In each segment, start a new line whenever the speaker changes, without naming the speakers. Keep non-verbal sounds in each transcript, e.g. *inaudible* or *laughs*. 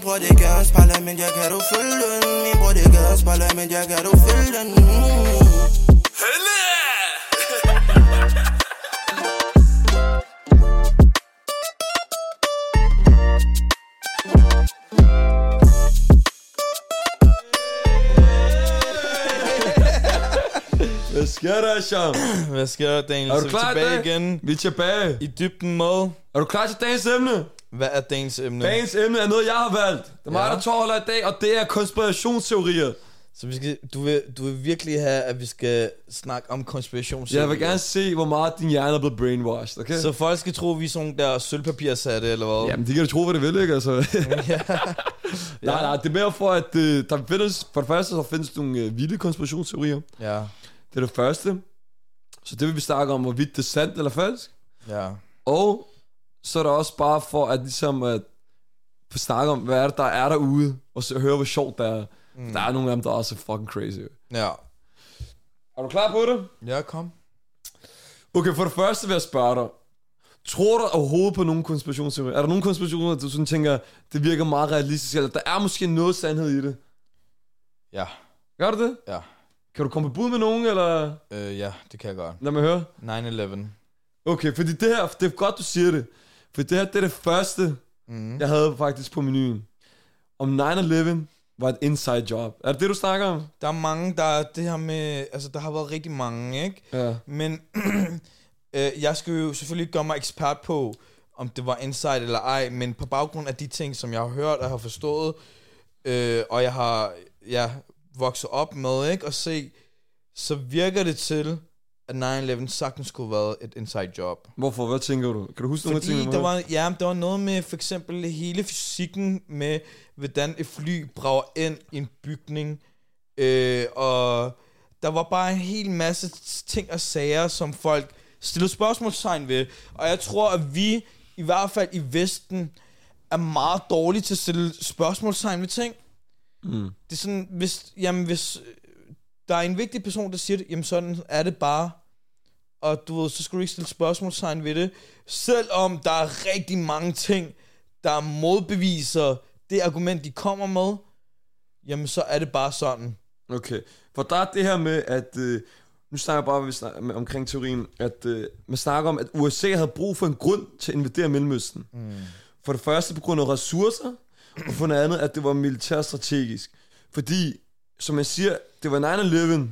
Min bror, det er gadens parlament, ja, kan du følge den? Min bror, det er gadens parlament, ja, kan du følge den?
Hvad sker der, Sean?
Hvad sker der, Daniel?
Er
Så
du
vi
klar i
tilbage
dag?
igen
Vi er tilbage.
i dybden med.
Er du klar til dagens emne?
Hvad er dagens emne?
Dagens emne er noget, jeg har valgt. Det er mig,
Ja.
der tårholder i dag, og det er konspirationsteorier.
Så vi skal, du, vil, du vil virkelig have, at vi skal snakke om konspirationsteorier.
Jeg vil gerne se, hvor meget din hjerne er blevet brainwashed, okay?
Så folk skal tro, at vi er sådan nogle der sølvpapirsatte, eller hvad?
Jamen, de kan da tro, hvad det vil, ikke? Altså. *laughs*
ja.
nej, nej, det er mere for, at øh, der findes, for det første, så findes nogle øh, vilde konspirationsteorier.
ja.
Det er det første. Så det vil vi snakke om, hvorvidt det er sandt eller falsk.
Ja.
Og så er der også bare for at ligesom at snakke om, hvad er det, der er derude, og så høre, hvor sjovt det er. Mm. Der er nogle af dem, der er også fucking crazy.
Ja.
Er du klar på det?
Ja, kom.
Okay, for det første vil jeg spørge dig. Tror du overhovedet på nogle konspirationsteorier? Er der nogle konspirationer, du sådan tænker, det virker meget realistisk, eller der er måske noget sandhed i det?
Ja.
Gør du det?
Ja.
Kan du komme på bud med nogen, eller
Øh, ja, det kan jeg godt.
lad mig høre?
9-11.
Okay, fordi det her, det er godt, du siger det. For det her, det er det første,
Mm.
jeg havde faktisk på menuen. Om 9-11 var et inside job. Er det det, du snakker om?
Der er mange, der det her med... Altså, der har været rigtig mange, ikke?
Ja.
Men *clears throat* øh, jeg skal jo selvfølgelig gøre mig ekspert på, om det var inside eller ej, men på baggrund af de ting, som jeg har hørt og har forstået, øh, og jeg har ja, vokset op med, ikke, og se, så virker det til, at 9-11 sagtens skulle have været et inside job.
Hvorfor? Hvad tænker du? Kan du huske nogle af
Fordi
tingene?
der var, ja, der var noget med for eksempel hele fysikken med, hvordan et fly brager ind i en bygning. Øh, og der var bare en hel masse ting og sager, som folk stillede spørgsmålstegn ved. Og jeg tror, at vi, i hvert fald i Vesten, er meget dårlige til at stille spørgsmålstegn ved ting.
Mm.
Det er sådan, hvis, jamen, hvis øh, der er en vigtig person, der siger det, jamen sådan er det bare. Og du ved, så skal du ikke stille spørgsmålstegn ved det. Selvom der er rigtig mange ting, der modbeviser det argument, de kommer med, jamen så er det bare sådan.
Okay. For der er det her med, at... Øh, nu snakker jeg bare vi snakker, med, omkring teorien, at øh, man snakker om, at USA havde brug for en grund til at invadere Mellemøsten. Mm. For det første på grund af ressourcer, og for det andet, at det var militærstrategisk. Fordi, som jeg siger, det var 9-11,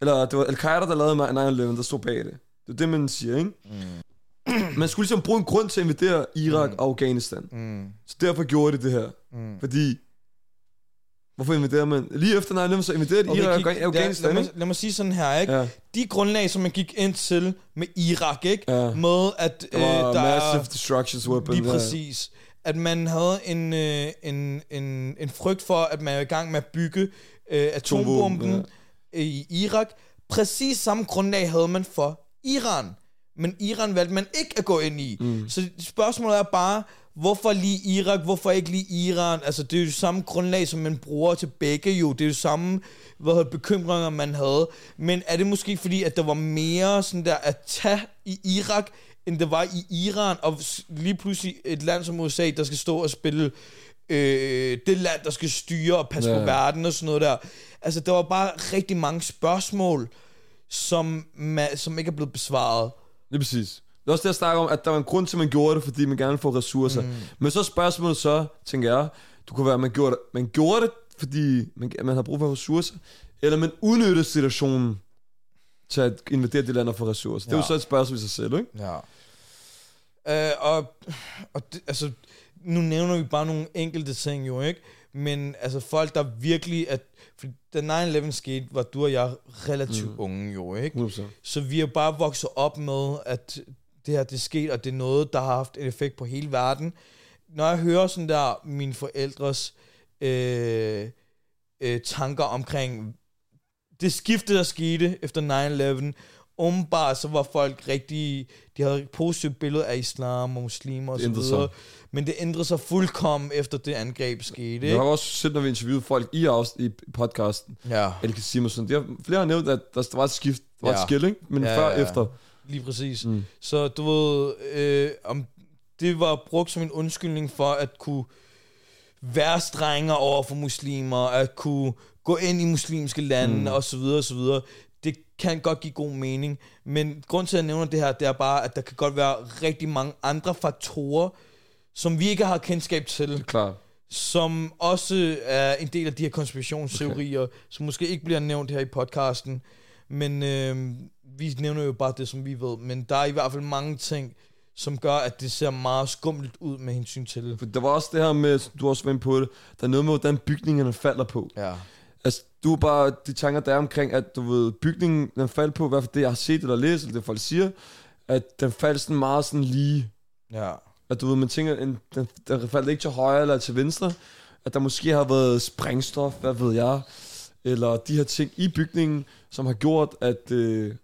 eller det var Al-Qaida, der lavede 9-11, der stod bag det. Det er det, man siger, ikke? Mm. Man skulle ligesom bruge en grund til at invadere Irak mm. og Afghanistan.
Mm.
Så derfor gjorde de det her.
Mm.
Fordi... Hvorfor invaderer man? Lige efter 9-11, så invaderede de
Okay,
Irak
kig-
og
lad,
Afghanistan,
lad,
ikke?
mig, lad mig sige sådan her, ikke?
Ja.
De grundlag, som man gik ind til med Irak, ikke?
Ja.
Med at
Der
øh,
var
der
massive
er,
destructions weapon.
Lige
ja.
præcis. At man havde en, øh, en, en, en frygt for, at man er i gang med at bygge øh, atombomben
Atomvåben,
i Irak. Præcis samme grundlag havde man for Iran. Men Iran valgte man ikke at gå ind i. Mm. Så spørgsmålet er bare, hvorfor lige Irak, hvorfor ikke lige Iran? Altså, det er jo samme grundlag, som man bruger til begge jo. Det er jo samme hvad bekymringer, man havde. Men er det måske fordi, at der var mere sådan der at tage i Irak, end det var i Iran, og lige pludselig et land som USA, der skal stå og spille øh, det land, der skal styre og passe
Ja.
på verden og sådan noget der. Altså, der var bare rigtig mange spørgsmål, som, ma- som ikke er blevet besvaret.
Lige præcis. Det er også det, jeg snakker om, at der var en grund til, at man gjorde det, fordi man gerne vil få ressourcer. Mm. Men så er spørgsmålet så, tænker jeg, du kunne være, at man gjorde det, man gjorde det fordi man, man har brug for ressourcer, eller man udnyttede situationen til at invadere det land og få ressourcer. Det er jo
Ja.
så et spørgsmål i sig selv, ikke?
Ja. Øh, og og det, altså, nu nævner vi bare nogle enkelte ting jo, ikke? Men altså folk, der virkelig... At, for da 9-11 skete, var du og jeg relativt mm. unge jo, ikke?
100%.
Så vi er bare vokset op med, at det her det er sket, og det er noget, der har haft en effekt på hele verden. Når jeg hører sådan der mine forældres øh, øh, tanker omkring det skifte, der skete efter 9-11, umiddelbart så var folk rigtig, de havde et positivt billede af islam og muslimer og så videre. Men det ændrede sig fuldkommen efter det angreb skete.
Jeg har også set, når vi interviewede folk i, afs- i podcasten,
Ja,
El Kasim og sådan, de har, flere har nævnt, at der, var et skift, der var
Ja.
et skill, ikke? Men
Ja,
før
ja,
efter.
lige præcis.
Mm.
Så du ved, øh, om det var brugt som en undskyldning for at kunne være strenger over for muslimer, at kunne gå ind i muslimske lande, mm. og så videre, og så videre. Det kan godt give god mening, men grund til, at jeg nævner det her, det er bare, at der kan godt være rigtig mange andre faktorer, som vi ikke har kendskab til,
Klar.
som også er en del af de her konspirationsteorier, okay. som måske ikke bliver nævnt her i podcasten, men øh, vi nævner jo bare det, som vi ved, men der er i hvert fald mange ting, som gør, at det ser meget skummelt ud med hensyn til.
For der var også det her med, du har også været inde på det, der er noget med, hvordan bygningerne falder på.
Ja.
Du er bare, de tanker der er omkring, at du ved, bygningen, den faldt på, i hvert fald det, jeg har set eller læst, eller det folk siger, at den faldt sådan meget sådan lige.
Ja.
At du ved, man tænker, en, den, den faldt ikke til højre eller til venstre. At der måske har været sprængstof, hvad ved jeg, eller de her ting i bygningen, som har gjort, at, øh,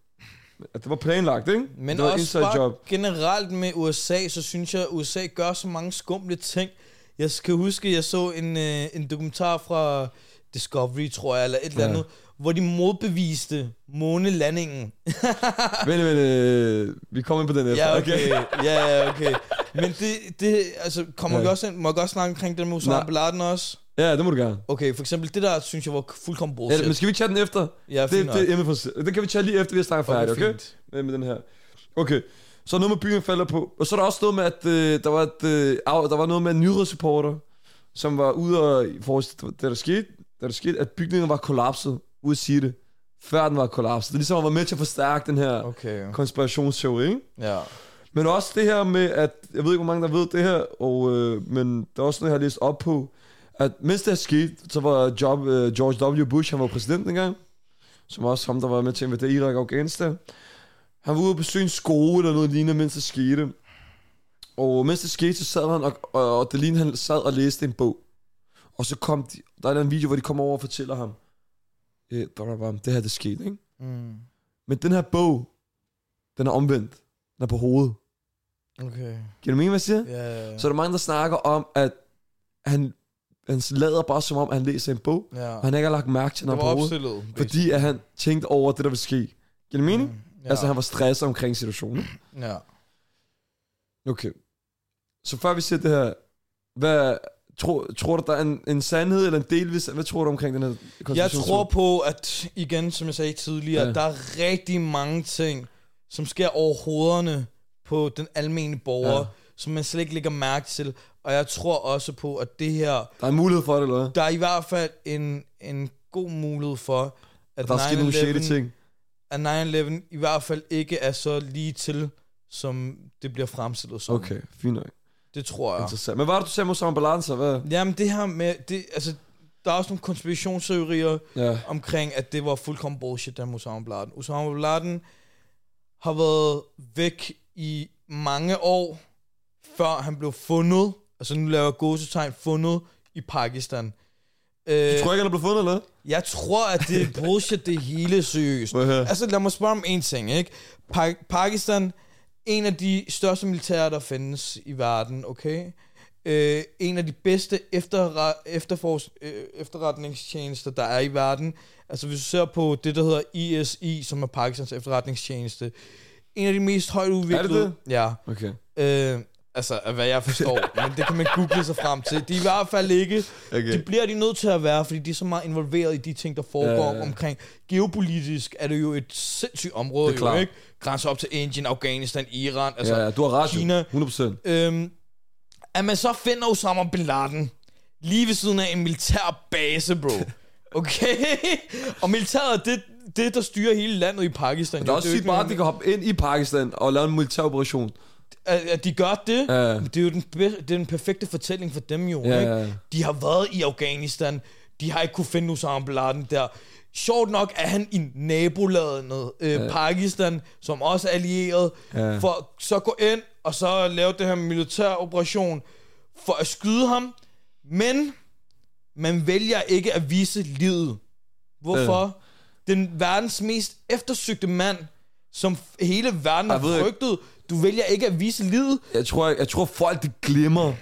at det var planlagt, ikke?
Men
det var
også bare
job.
generelt med USA, så synes jeg, at USA gør så mange skumle ting. Jeg skal huske, at jeg så en, øh, en dokumentar fra Discovery, tror jeg, eller et eller
Ja.
andet, hvor de modbeviste månelandingen. *laughs*
Men, men øh, vi kommer ind på den efter.
ja, okay. ja, ja, okay. Men det, det altså, kommer
Ja.
vi også ind, må jeg godt snakke omkring den med Osama. Bin Laden også?
Ja, det må du gerne.
Okay, for eksempel det der, synes jeg var fuldkommen
Ja,
bullshit.
men skal vi tage den efter?
Ja,
det,
fint
det, det, er det kan vi tage lige efter, vi har snakket
Okay,
færdigt, okay?
fint.
Med, med den her. Okay, så noget med byen falder på. Og så er der også noget med, at øh, der, var et, øh, der var noget med en nyhedsreporter, som var ude og, i forhold til det, der skete, da der skete, at bygningen var kollapset, ude at sige det, før den var kollapset. Det er ligesom at være med til at forstærke den her
Okay,
konspirationsteori, ikke?
ja.
Men også det her med, at jeg ved ikke, hvor mange der ved det her, og, øh, men der er også noget, jeg har læst op på, at mens det her skete, så var job, øh, George W. Bush, han var præsident engang, som også ham, der var med til at invadere Irak og Afghanistan. Han var ude og besøge en skole eller noget lignende, mens det skete. Og mens det skete, så sad han, og, og, og det lignede, han sad og læste en bog. Og så kom de, der er en video, hvor de kommer over og fortæller ham, var, det her det skete, ikke?
Mm.
Men den her bog, den er omvendt. Den er på hovedet.
Okay.
Giver det mening, hvad jeg siger?
Ja, ja,
Så er der mange, der snakker om, at han, han lader bare som om, at han læser en bog,
ja.
og han ikke har lagt mærke til, når på hovedet, fordi at han tænkte over det, der vil ske. Giver det mening?
Mm, ja.
Altså, han var stresset omkring situationen.
Ja.
Okay. Så før vi siger det her, hvad, tror, tror du, der er en, en sandhed eller en delvis, hvad tror du omkring den her
Jeg tror på, at igen, som jeg sagde tidligere,
Ja.
der er rigtig mange ting, som sker over hovederne på den almindelige borger,
Ja.
som man slet ikke lægger mærke til. Og jeg tror også på, at det her,
Der er en mulighed for det, eller hvad?
der er i hvert fald en, en god mulighed for, at
Der er sket nogle shady
9/11
ting.
at 9-11 i hvert fald ikke er så lige til, som det bliver fremstillet som.
Okay, fint nok.
Det tror jeg.
Interessant. Men hvad var det, du sagde mod samme balance? Hvad?
Jamen det her med, det, altså, der er også nogle konspirationsteorier,
Ja.
omkring, at det var fuldkommen bullshit, der Osama Bin Laden. Osama Bin Laden har været væk i mange år, før han blev fundet, altså nu laver jeg gåsetegn, fundet i Pakistan. Øh,
Du tror ikke, han er blevet fundet, eller
jeg tror, at det er bullshit, det hele seriøst. Altså lad mig spørge om en ting, ikke? Pa- Pakistan, en af de største militære, der findes i verden, okay? Øh, en af de bedste efterre- efterfors- øh, efterretningstjenester, der er i verden. Altså hvis du ser på det, der hedder ISI, som er Pakistans efterretningstjeneste. En af de mest højt udviklede...
det?
Ja.
Okay.
Øh, altså, af hvad jeg forstår. *laughs* men det kan man google sig frem til. De er i hvert fald ikke...
Okay.
Det bliver de nødt til at være, fordi de er så meget involveret i de ting, der foregår
Ja,
ja,
ja,
omkring. Geopolitisk er det jo et sindssygt område, jo, ikke? Grænser op til Indien, Afghanistan, Iran, altså...
ja, ja, du har ret.
Kina.
100%.
Øhm, at man så finder Osama Bin Laden lige ved siden af en militær base, bro. *laughs* Okay? og militæret det, det, der styrer hele landet i Pakistan.
Det er også sygt bare, at de kan hoppe ind i Pakistan og lave en militær operation.
At, de gør det.
Ja.
Det er jo den, det er den perfekte fortælling for dem jo.
Ja,
ikke?
ja, ja.
De har været i Afghanistan. De har ikke kunne finde Osama Bin Laden der. Sjovt nok er han i nabolandet øh, ja. Pakistan, som også er allieret,
Ja.
for så gå ind og så lave det her militær operation for at skyde ham. Men man vælger ikke at vise livet. Hvorfor? Den verdens mest eftersøgte mand, som hele verden har
ikke.
frygtet, du vælger ikke at vise livet.
Jeg tror, jeg, jeg tror folk, de glemmer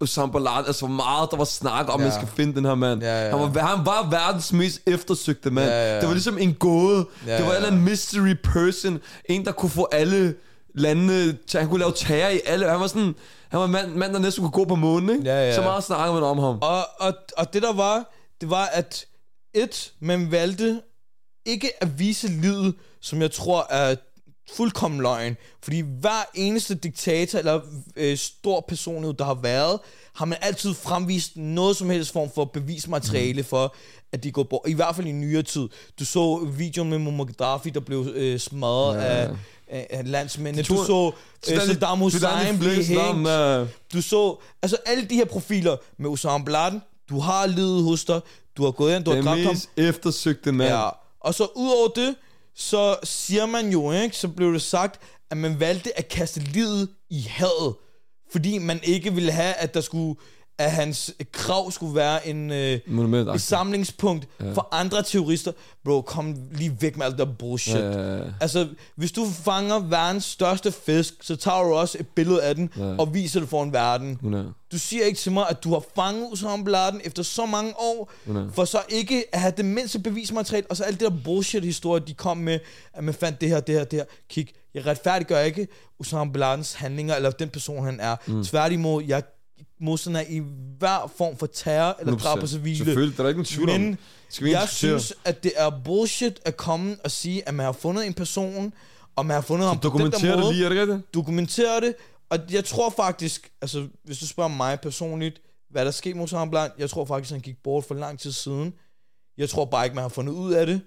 Osama Bin Laden, altså hvor meget der var snak om, ja. Man skal finde den her mand.
Ja, ja.
Han, var, han var verdens mest eftersøgte mand.
Ja, ja.
Det var ligesom en gåde.
Ja,
det var en
ja.
eller anden mystery person. En, der kunne få alle landene, han kunne lave terror i alle, han var sådan, han var mand, mand der næsten kunne gå på månen, ikke?
Ja, ja.
Så meget snakker man om ham.
Og, og, og det der var, det var, at et, man valgte ikke at vise livet, som jeg tror er fuldkommen løgn. Fordi hver eneste diktator eller øh, stor personlighed, der har været, har man altid fremvist noget som helst form for bevismateriale for, at de går bort. I hvert fald i nyere tid. Du så videoen med Muammar Gaddafi, der blev øh, smadret
Ja.
af, af, af landsmændene. Du så øh, Saddam Hussein blive hængt.
uh,
Du så, altså alle de her profiler med Osama Bin Laden, du har livet hos dig, du har gået ind, du har
den
dræbt ham.
mest eftersøgte mand.
Ja. Og så udover det, så siger man jo, ikke, så blev det sagt, at man valgte at kaste livet i havet, fordi man ikke ville have, at der skulle at hans krav skulle være en, øh,
Monument.
et samlingspunkt ja. for andre terrorister. Bro, kom lige væk med alt det der bullshit.
Ja.
Altså, hvis du fanger verdens største fisk, så tager du også et billede af den
Ja.
og viser det for en verden.
100.
Du siger ikke til mig, at du har fanget Osama Bin Laden efter så mange år,
Nej.
for så ikke at have det mindste bevismateriale, og så alt det der bullshit-historie, de kom med, at man fandt det her, det her, det her. Kig, jeg retfærdiggør ikke Osama Bin Ladens handlinger, eller den person, han er. Mm. Tværtimod, jeg modstander i hver form for terror eller drab på
100%.
civile.
Selvfølgelig, der er ikke en tvivl om.
Men
Skal vi ikke
jeg
diskutere?
synes, at det er bullshit at komme og sige, at man har fundet en person, og man har fundet ham på den der
det
måde
lige, er det rigtigt?
dokumentere det, og jeg tror faktisk, altså hvis du spørger mig personligt, hvad der skete med Bin Laden, jeg tror faktisk, han gik bort for lang tid siden. Jeg tror bare ikke, man har fundet ud af det.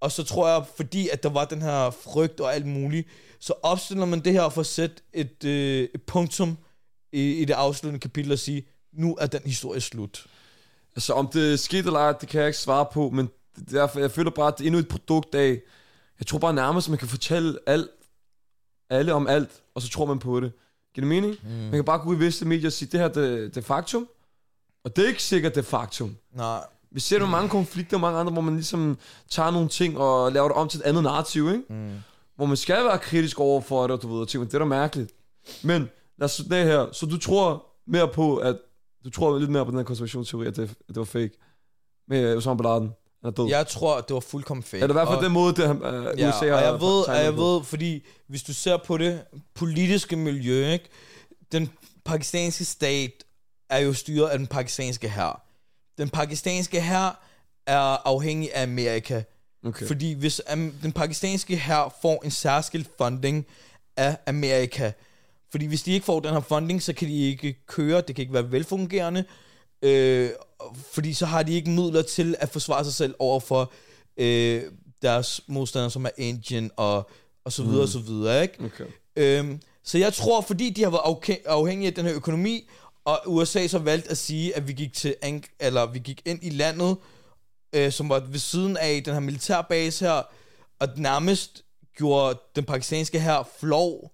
Og så tror jeg, fordi at der var den her frygt og alt muligt, så opstiller man det her for at sætte et, øh, et punktum i, i det afsluttende kapitel og sige, nu er den historie slut.
Altså, om det skete eller ej, det kan jeg ikke svare på, men er derfor, jeg føler bare, at det er endnu et produkt af, jeg tror bare nærmest, at man kan fortælle alt, alle om alt, og så tror man på det. Giver det mening? Mm. Man kan bare gå ud i visse medier og sige, det her det, det er faktum, og det er ikke sikkert, det er faktum.
Nej,
Vi ser det med mange konflikter, mange andre, hvor man ligesom tager nogle ting og laver det om til et andet narrativ, ikke?
Mm.
Hvor man skal være kritisk over for det, og du ved, og ting, men det er da mærkeligt. Men lad os slutte det her. Så du tror mere på, at du tror lidt mere på den her konspirationsteori, at det, at det var fake. Med Osama Bin Laden. Han er død.
jeg tror, det var fuldkommen fake.
Er det i hvert fald
Og-
den måde, det, uh,
Ja,
USA
og
har
jeg ved, og jeg ved, fordi hvis du ser på det politiske miljø, ikke? den pakistanske stat er jo styret af den pakistanske hær. Den pakistanske hær er afhængig af Amerika.
Okay.
Fordi hvis um, den pakistanske hær får en særskilt funding af Amerika, fordi hvis de ikke får den her funding, så kan de ikke køre, det kan ikke være velfungerende, øh, fordi så har de ikke midler til at forsvare sig selv over for øh, deres modstandere, som er Indien og, og så videre, mm. og så videre, ikke?
okay.
Øhm, så jeg tror, fordi de har været afhæ- afhængige af den her økonomi, og USA så valgt at sige, at vi gik til eller vi gik ind i landet, øh, som var ved siden af den her militærbase her, og nærmest gjorde den pakistanske her flov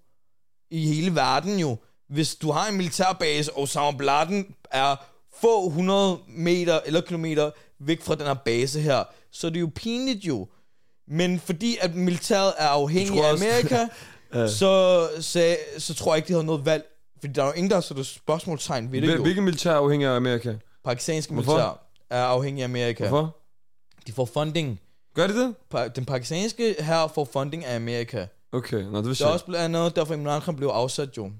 i hele verden jo. Hvis du har en militærbase, og Osama Bin Laden er få hundrede meter eller kilometer væk fra den her base her, så er det jo pinligt jo. Men fordi at militæret er afhængig af Amerika, *laughs* så, så, så tror jeg ikke, de havde noget valg. Fordi der er jo ingen, der har sat spørgsmålstegn ved det jo.
Hvilken militær er afhængig af Amerika?
Pakistanske
Hvorfor?
militær er afhængig af Amerika.
Hvorfor?
De får funding.
Gør de det?
Pa- Den pakistanske her får funding af Amerika.
Okay, nå, det vil
Det er også blandt andet, derfor Imran Khan blev afsat jo.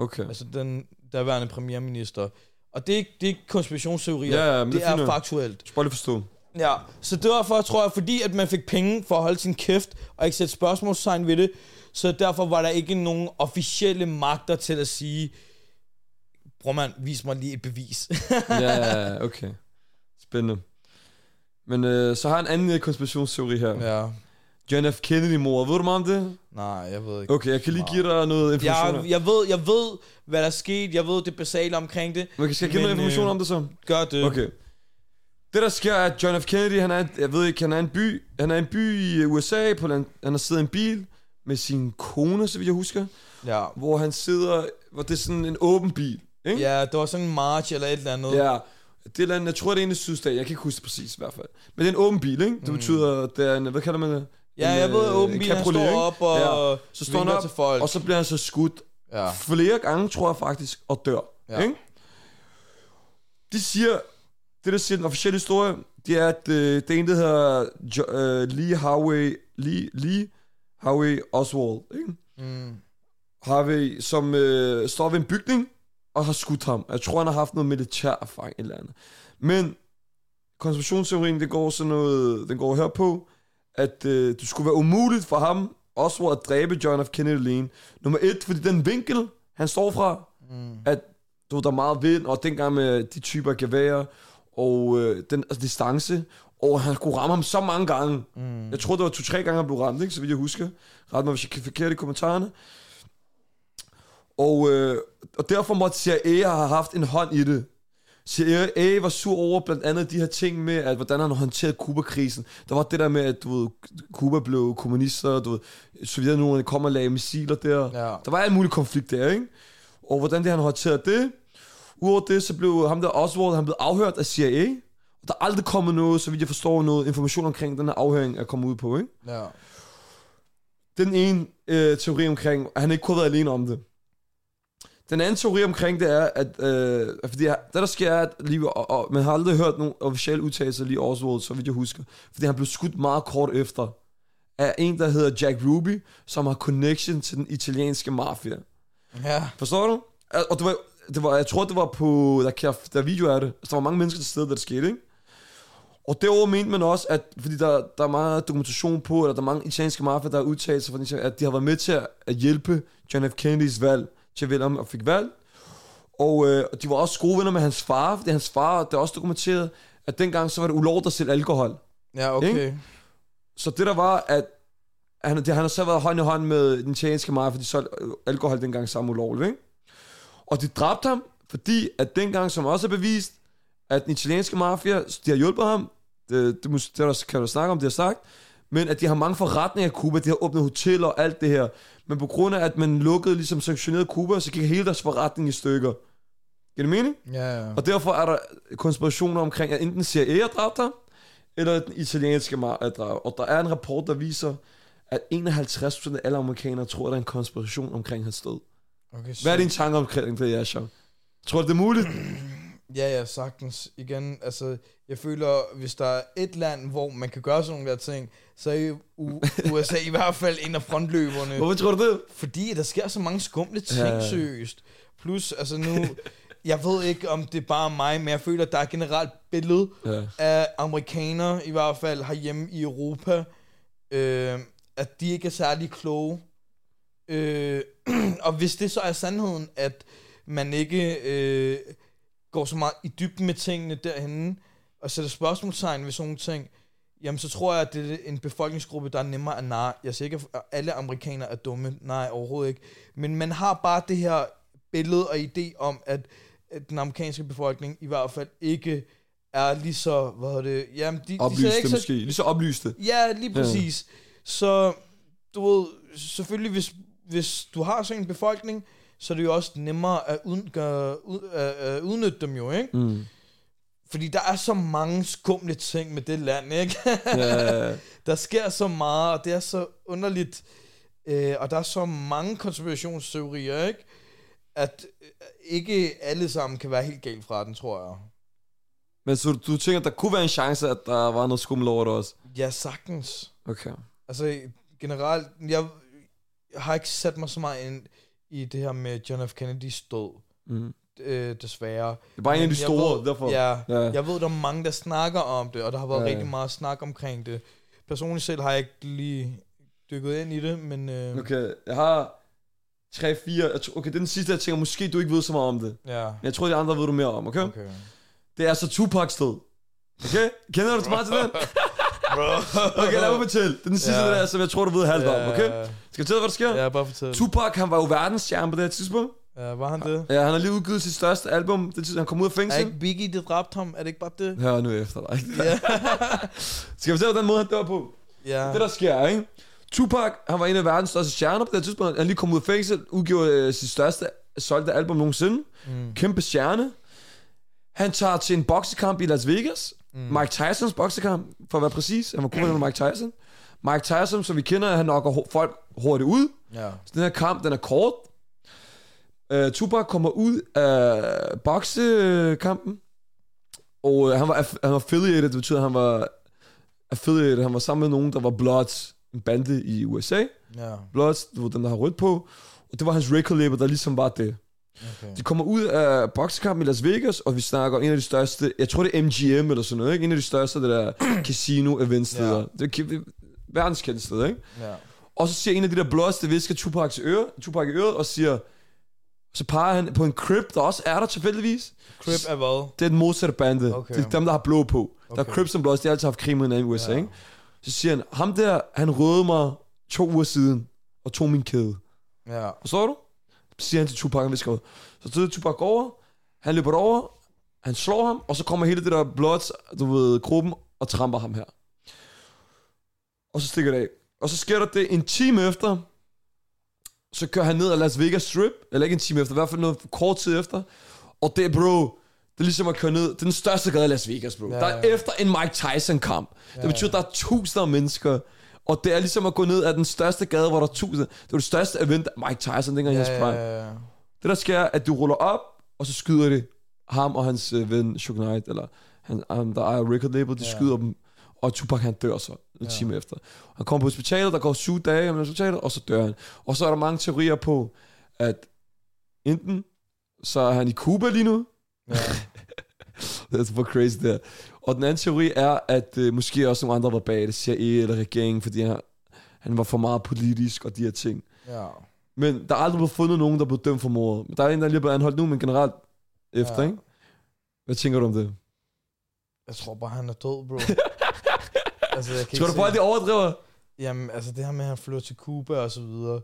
Okay.
Altså den daværende premierminister. Og det er ikke, det er ikke konspirationsteorier.
Ja, ja, men
det,
det er
er
fint nok.
faktuelt.
Jeg skal bare lige forstå.
Ja, så derfor tror jeg, fordi at man fik penge for at holde sin kæft, og ikke sætte spørgsmålstegn ved det, så derfor var der ikke nogen officielle magter til at sige, bror man, vis mig lige et bevis. *laughs*
Ja, ja, ja, okay. Spændende. Men øh, så har jeg en anden øh, konspirationsteori her. Ja. John F. Kennedy-mor. Ved du meget om det?
nej, jeg ved ikke.
Okay, jeg kan lige give dig noget information.
Jeg, jeg, ved, jeg ved, hvad der er sket. Jeg ved det basale omkring det.
Okay, skal jeg give noget information
øh,
om det så?
Gør det.
Okay. Det der sker er, at John F. Kennedy, han er, jeg ved ikke, han er en by, han er en by i USA, på den, han har siddet i en bil med sin kone, så vidt jeg husker,
Ja.
hvor han sidder, hvor det er sådan en åben bil, ikke?
ja, det var sådan en march eller et eller andet.
Ja, det land, jeg tror, det er en i sydstat, jeg kan ikke huske det præcis i hvert fald. Men det er en åben bil, ikke? Det betyder, det er en, hvad kalder man det?
Ja,
En,
jeg ved,
øh,
åben
cabriolet,
står op og
Ja. Så står han op,
til folk.
og så bliver han så skudt
Ja.
flere gange, tror jeg faktisk, og dør.
Ja.
Ikke? De siger, det der siger den officielle historie, det er, at øh, det er en, der hedder jo, øh, Lee Harvey, Lee, Lee Harvey Oswald, ikke?
Mm.
har vi, som øh, står ved en bygning og har skudt ham. Jeg tror, han har haft noget militær erfaring eller andet. Men konspirationsteorien, det går sådan noget, den går her på, at øh, det skulle være umuligt for ham, også at dræbe John F. Kennedy alene. Nummer et, fordi den vinkel, han står fra, mm. at du ved, der er meget vind, og dengang med de typer geværer, og øh, den altså, distance, og han kunne ramme ham så mange gange. Mm. Jeg tror, det var to-tre gange, han blev ramt, ikke? så vidt jeg husker. Ret mig, hvis jeg kan forkert i kommentarerne. Og, øh, og derfor måtte CIA have haft en hånd i det. CIA var sur over blandt andet de her ting med, at hvordan han håndterede Kuba-krisen. Der var det der med, at du ved, Kuba blev kommunister, du ved, Sovjetunionen kom og lagde missiler der.
Ja.
Der var en mulig konflikt der, ikke? Og hvordan det han håndterede det. Udover det, så blev ham der Oswald, han blev afhørt af CIA. Og der er aldrig kommet noget, så vidt jeg forstår, noget information omkring den her afhøring er kommet ud på, ikke?
Ja.
Den ene øh, teori omkring, at han ikke kunne have været alene om det. Den anden teori omkring det er, at øh, fordi det der sker er, at lige, og, og, man har aldrig hørt nogen officielle udtalelser lige Oswald, så vidt jeg husker. Fordi han blev skudt meget kort efter af en, der hedder Jack Ruby, som har connection til den italienske mafia.
Ja.
Forstår du? Og det var, det var, jeg tror, det var på, der, kan, der er video af det. Altså, der var mange mennesker til stede, da det skete, ikke? Og derover mente man også, at fordi der, der er meget dokumentation på, eller der er mange italienske mafia, der har udtalt sig, at de har været med til at hjælpe John F. Kennedys valg til om og fik valg. Og øh, de var også gode venner med hans far, fordi hans far, det er også dokumenteret, at dengang så var det ulovligt at sælge alkohol.
Ja, okay.
Ikke? Så det der var, at han, det, han har så været hånd i hånd med den italienske mafia, for de solgte øh, alkohol dengang sammen ulovligt, ikke? Og de dræbte ham, fordi at dengang, som også er bevist, at den italienske mafia, de har hjulpet ham, det, det, det, det kan du snakke om, det har sagt, men at de har mange forretninger i Cuba, de har åbnet hoteller og alt det her. Men på grund af, at man lukkede, ligesom sanktionerede Cuba, så gik hele deres forretning i stykker. Giver det mening?
Ja, ja.
Og derfor er der konspirationer omkring, at enten CIA har dræbt ham, eller den italienske er dræbt. Og der er en rapport, der viser, at 51% af alle amerikanere tror, at der er en konspiration omkring hans død.
Okay,
Hvad er din tanke omkring det, Yasha? Tror du, det er muligt?
Ja, ja, sagtens. Igen, altså, jeg føler, hvis der er et land, hvor man kan gøre sådan nogle der ting, så er U- *laughs* USA i hvert fald en af frontløberne.
Hvorfor tror du det?
Fordi der sker så mange skumle ting,
Ja.
seriøst. Plus, altså nu, jeg ved ikke, om det er bare mig, men jeg føler, at der er generelt billede
Ja.
af amerikanere, i hvert fald herhjemme i Europa, øh, at de ikke er særlig kloge. Øh, *clears throat* og hvis det så er sandheden, at man ikke øh, går så meget i dybden med tingene derhenne, og sætter spørgsmålstegn ved sådan nogle ting, jamen så tror jeg, at det er en befolkningsgruppe, der er nemmere at narre. Jeg siger ikke, at alle amerikanere er dumme. Nej, overhovedet ikke. Men man har bare det her billede og idé om, at, at den amerikanske befolkning i hvert fald ikke er lige så, hvad hedder det, jamen de, de
Oplyste
ikke så,
måske. Lige så oplyste.
Ja, lige præcis. Ja. Så, du ved, selvfølgelig, hvis, hvis du har sådan en befolkning, så er det jo også nemmere at ud, gøre, ud, uh, udnytte dem jo, ikke?
Mm.
Fordi der er så mange skumle ting med det land, ikke?
Ja. *laughs*
der sker så meget, og det er så underligt, øh, og der er så mange konspirationsteorier, ikke? At øh, ikke alle sammen kan være helt galt fra den, tror jeg.
Men så du, tænker, der kunne være en chance, at der var noget skummel over det også?
Ja, sagtens.
Okay.
Altså generelt, jeg, jeg har ikke sat mig så meget ind i det her med John F. Kennedys død,
Mm.
øh, desværre.
Det er bare en af de store,
ved,
derfor.
Ja,
Ja.
jeg ved, der er mange, der snakker om det, og der har været
Ja,
rigtig meget snak omkring det. Personligt selv har jeg ikke lige dykket ind i det, men øh,
Okay, jeg har 3, 4, jeg tror, okay, det er den sidste, jeg tænker, måske du ikke ved så meget om det.
ja.
Men jeg tror, de andre ved du mere om, okay? okay. Det er altså Tupacs død. Okay? Kender du så meget til den? *laughs* Okay, lad mig fortælle. Er den sidste,
Ja.
der, som jeg tror, du ved halvt om, okay? Skal jeg fortælle, hvad der sker?
Ja, bare fortæl.
Tupac, han var jo verdensstjerne på det her tidspunkt.
Ja, var han det?
Ja, han har lige udgivet sit største album, det han kom ud af
Er
fængsel.
ikke Biggie, det dræbte ham? Er det ikke bare det?
Hør nu efter dig.
Ja. *laughs*
Skal jeg fortælle, hvordan måde han dør på?
ja.
Det der sker, ikke? Tupac, han var en af verdens største stjerner på det tidspunkt. Han er lige kommet ud af fængsel, udgjorde øh, sit største solgte album nogensinde.
Mm.
Kæmpe stjerne. Han tager til en boksekamp i Las Vegas. Mm. Mike Tysons boksekamp, for at være præcis. Han var god med Mike Tyson. Mike Tyson, som vi kender, han knocker ho- folk hurtigt ud.
Ja.
Så den her kamp, den er kort. Uh, Tupac kommer ud af boksekampen. Og uh, han, var aff- han var affiliated, det betyder, at han var affiliated. Han var sammen med nogen, der var Bloods, en bande i USA.
Ja.
Bloods, du ved, dem der har rødt på. Og det var hans record label, der ligesom var det.
Okay.
De kommer ud af boksekampen i Las Vegas, og vi snakker en af de største, jeg tror det er MGM eller sådan noget, ikke? En af de største, det der *clears throat* casino event steder.
Ja.
Det er verdens kendte sted, ikke?
Ja.
Og så siger en af de der det visker Tupac, til øre, Tupac i øret, og siger, så peger han på en crib, der også er der tilfældigvis.
Crip er hvad?
Det er den modsatte bande.
Okay.
Det er dem, der har blå på. Okay. Der er. Crips og Bloods, de har altid haft krig hinanden i USA,
Ja.
ikke? Så siger han, ham der, han røde mig to uger siden, og tog min kæde.
Ja.
Forstår du? Siger han til Tupac, han visker ud. Så tager Tupac over, han løber over, han slår ham, og så kommer hele det der Bloods, du ved, gruppen, og tramper ham her. Og så stikker det af. Og så sker der det en time efter, så kører han ned ad Las Vegas Strip, eller ikke en time efter, i hvert fald noget kort tid efter, og det, bro, det er ligesom at køre ned, det er den største gade i Las Vegas, bro.
Ja,
Ja, der er
ja.
efter en Mike Tyson-kamp. Det betyder, at der er tusinder af mennesker, og det er ligesom at gå ned ad den største gade, hvor der er tusinder. Det var det største event af Mike Tyson, dengang i
Ja,
hans
ja,
prime.
ja, ja.
Det der sker, er, at du ruller op, og så skyder det ham og hans øh, ven, Suge Knight, eller han, han, der ejer record label, de
Ja.
ja. skyder dem, og Tupac han dør så en
Ja.
ja. time efter. Han kommer på hospitalet, der går syv dage på hospitalet, og så dør han. Og så er der mange teorier på, at enten så er han i Cuba lige nu,
ja.
det er super crazy der. Og den anden teori er, at øh, måske også nogle andre var bag det, CIA eller regeringen, fordi han, han var for meget politisk og de her ting.
ja.
Men der er aldrig blevet fundet nogen, der blev dømt for mordet. Der er en, der lige er blevet anholdt nu, men generelt efter,
Ja.
ikke? Hvad tænker du om det?
Jeg tror bare, han er død, bro. *laughs* altså, jeg kan
Tror du
se-
at de overdriver?
Jamen, altså det her med, at han flytter til Cuba og så videre.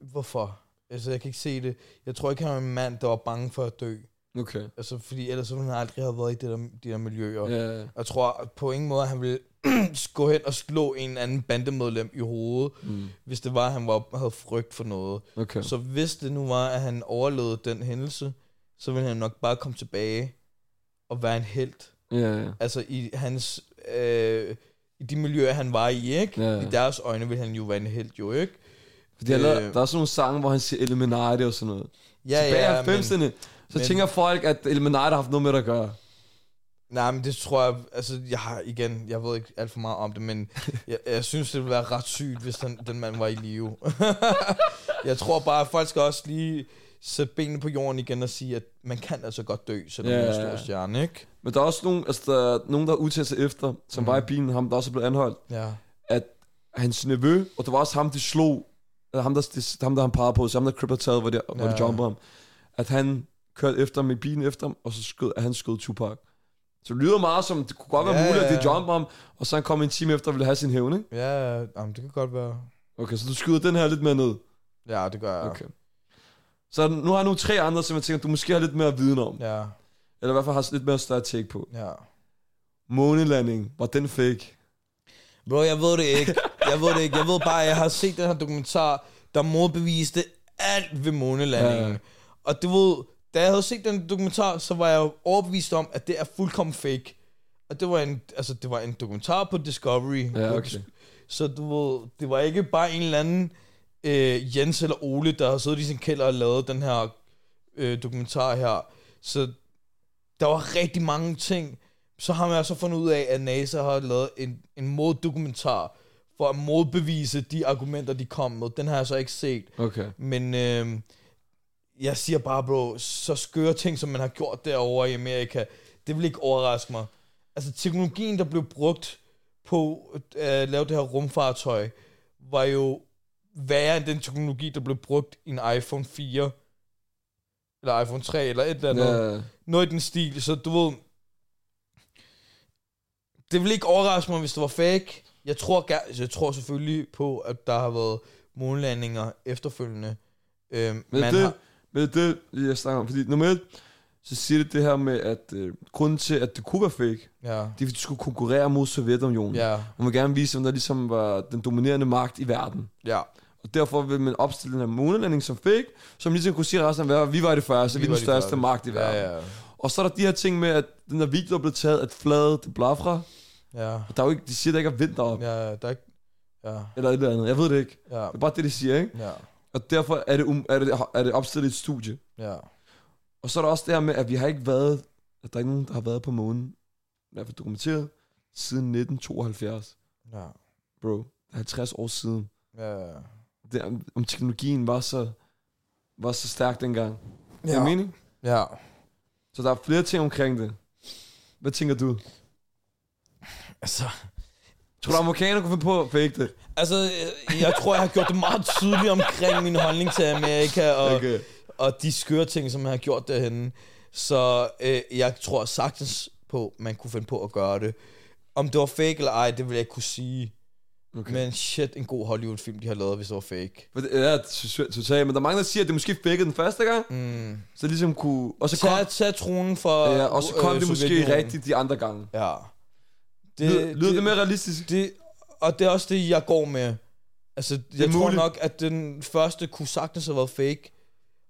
Hvorfor? Altså, jeg kan ikke se det. Jeg tror ikke, han var en mand, der var bange for at dø.
Okay.
Altså, fordi ellers så ville han aldrig have været i det der, de der miljøer.
Ja, ja.
Jeg tror på ingen måde, at han ville *clears throat* gå hen og slå en anden bandemedlem i hovedet,
Mm.
hvis det var, at han var, havde frygt for noget.
Okay.
Så hvis det nu var, at han overlevede den hændelse, så ville han nok bare komme tilbage og være en held.
Ja, ja.
Altså i hans... Øh, i de miljøer, han var i, ikke?
Ja, ja.
I deres øjne ville han jo være en held, jo, ikke?
Fordi
Øh.
der er sådan nogle sange, hvor han siger Illuminati og sådan noget.
Ja,
Tilbage
ja,
i 90'erne,
men,
så
men-
tænker folk, at Illuminati har haft noget med det at gøre.
nej, men det tror jeg... Altså, jeg har igen... Jeg ved ikke alt for meget om det, men jeg, jeg synes, det ville være ret sygt, hvis den, den mand var i live. *laughs* jeg tror bare, at folk skal også lige sætte benene på jorden igen og sige, at man kan altså godt dø, selvom man er en stor stjerne, ikke?
Men der er også nogen, altså der er nogen, der udtalt sig efter, som
Mhm.
var i bilen, ham der også er blevet anholdt,
Ja.
at hans nevø, og det var også ham, de slog, eller ham, der, det, ham, der han pegede på, så ham, der Crip havde taget, hvor de, hvor
Ja.
de jumpede ham, at han kørte efter med bilen efter ham, og så skød, han skød Tupac. Så det lyder meget som, det kunne godt være
Ja,
muligt, at
ja,
de
ja.
jumpede ham, og så han kom en time efter og ville have sin hævn, ikke?
Ja, jamen, det kan godt være.
Okay, så du skyder den her lidt mere ned.
Ja, det gør jeg.
Okay. Så nu har jeg nu tre andre, som jeg tænker, du måske har lidt mere viden om.
Ja,
Eller i hvert fald har lidt mere større take på.
ja.
Månelanding, var den fake?
Bro, jeg ved det ikke. Jeg ved det ikke. Jeg ved bare, at jeg har set den her dokumentar, der modbeviste alt ved månelandingen.
Ja.
Og du ved, da jeg havde set den dokumentar, så var jeg jo overbevist om, at det er fuldkommen fake. Og det var en, altså, det var en dokumentar på Discovery.
Ja, okay.
Så du ved, det var ikke bare en eller anden øh, Jens eller Ole, der har siddet i sin kælder og lavet den her øh, dokumentar her. Så der var rigtig mange ting. Så har man altså fundet ud af, at NASA har lavet en, en moddokumentar for at modbevise de argumenter, de kom med. Den har jeg så ikke set.
Okay.
Men øh, jeg siger bare, bro, så skøre ting, som man har gjort derovre i Amerika, det vil ikke overraske mig. Altså teknologien, der blev brugt på at uh, lave det her rumfartøj, var jo værre end den teknologi, der blev brugt i en iPhone 4, eller iPhone 3, eller et eller andet.
Ja,
Noget i den stil, så du ved... Det vil ikke overraske mig, hvis det var fake. Jeg tror, jeg tror selvfølgelig på, at der har været månelandinger efterfølgende. Øhm,
men
man
det,
har,
men det, jeg snakker om, fordi nummer et, så siger det det her med, at øh, grunden til, at det kunne være fake,
ja,
det er, fordi de skulle konkurrere mod Sovjetunionen.
ja,
Og man vil gerne vise, om der ligesom var den dominerende magt i verden.
ja.
Og derfor vil man opstille den her månelanding som fake, som ligesom kunne sige resten af verden, vi var det første, vi, vi er
var
den
de
største
første.
magt i verden.
Ja, ja,
Og så er der de her ting med, at den der video, der er blevet taget, at fladet, det blafra,
ja,
og der er jo ikke, de siger, der ikke er vind deroppe, ja.
ja, der er ikke, ja,
eller et eller andet. Jeg ved det ikke.
ja,
Det er bare det, de siger, ikke?
ja,
Og derfor er det, um, er det, er det opstillet et studie.
ja,
Og så er der også det her med, at vi har ikke været, at der er ikke nogen, der har været på månen, i hvert fald dokumenteret, siden 1972.
ja,
Bro, det er 50 år siden.
ja,
det, om, teknologien var så, var så stærk dengang. Ja.
Ja.
Er mening?
Ja.
Så der er flere ting omkring det. Hvad tænker du?
Altså,
Tror du, amerikanerne kunne finde på at fake det?
altså, jeg, jeg tror, jeg har gjort det meget tydeligt omkring min holdning til Amerika, og, okay. Og de skøre ting, som jeg har gjort derhenne. Så øh, jeg tror sagtens på, man kunne finde på at gøre det. Om det var fake eller ej, det vil jeg ikke kunne sige.
okay.
Men shit, en god Hollywood-film, de har lavet, hvis det var fake.
Ja, totalt. Men der er mange, der siger, at det måske fakede den første gang.
Mm.
Så ligesom kunne... Og så kom,
Tag, tag tronen for
ja, og så kom
øh,
det måske rigtigt de andre gange.
Ja.
Det, lyder, lyder det mere realistisk?
det, og det er også det, jeg går med. Altså, jeg tror
muligt.
nok, at den første kunne sagtens have været fake,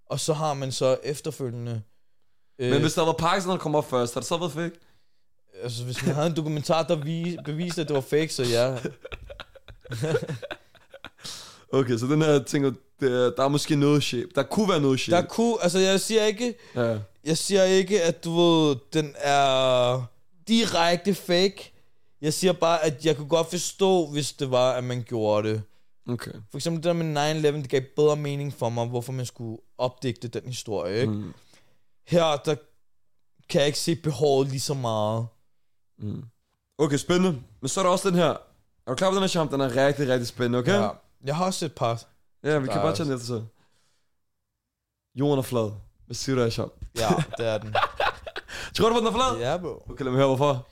og så har man så efterfølgende... Øh,
Men hvis der var Pakistan, der kom op først, har det så været fake?
Altså, hvis man havde en dokumentar, der vi, beviste, at det var fake, så ja. *laughs*
Okay, så den her tænker, der, der er måske noget shit. Der kunne være noget shit.
Der kunne... Altså, jeg siger ikke...
Ja.
Jeg siger ikke, at du ved, den er direkte fake. Jeg siger bare, at jeg kunne godt forstå, hvis det var, at man gjorde det.
Okay.
For eksempel det der med 9-11, det gav bedre mening for mig, hvorfor man skulle opdigte den historie, ikke?
Mm.
Her, der kan jeg ikke se behovet lige så meget.
Mm. Okay, spændende. Men så er der også den her. Er du klar på den her champ? Den er rigtig, rigtig spændende, okay?
Ja. Jeg har også et par.
ja vi
Der
kan bare tage den efter så. Jorden er flad. Hvad siger du af champ?
Ja, det er den. *laughs*
Tror du på, den er flad?
Ja, bro.
Okay, lad mig høre, hvorfor.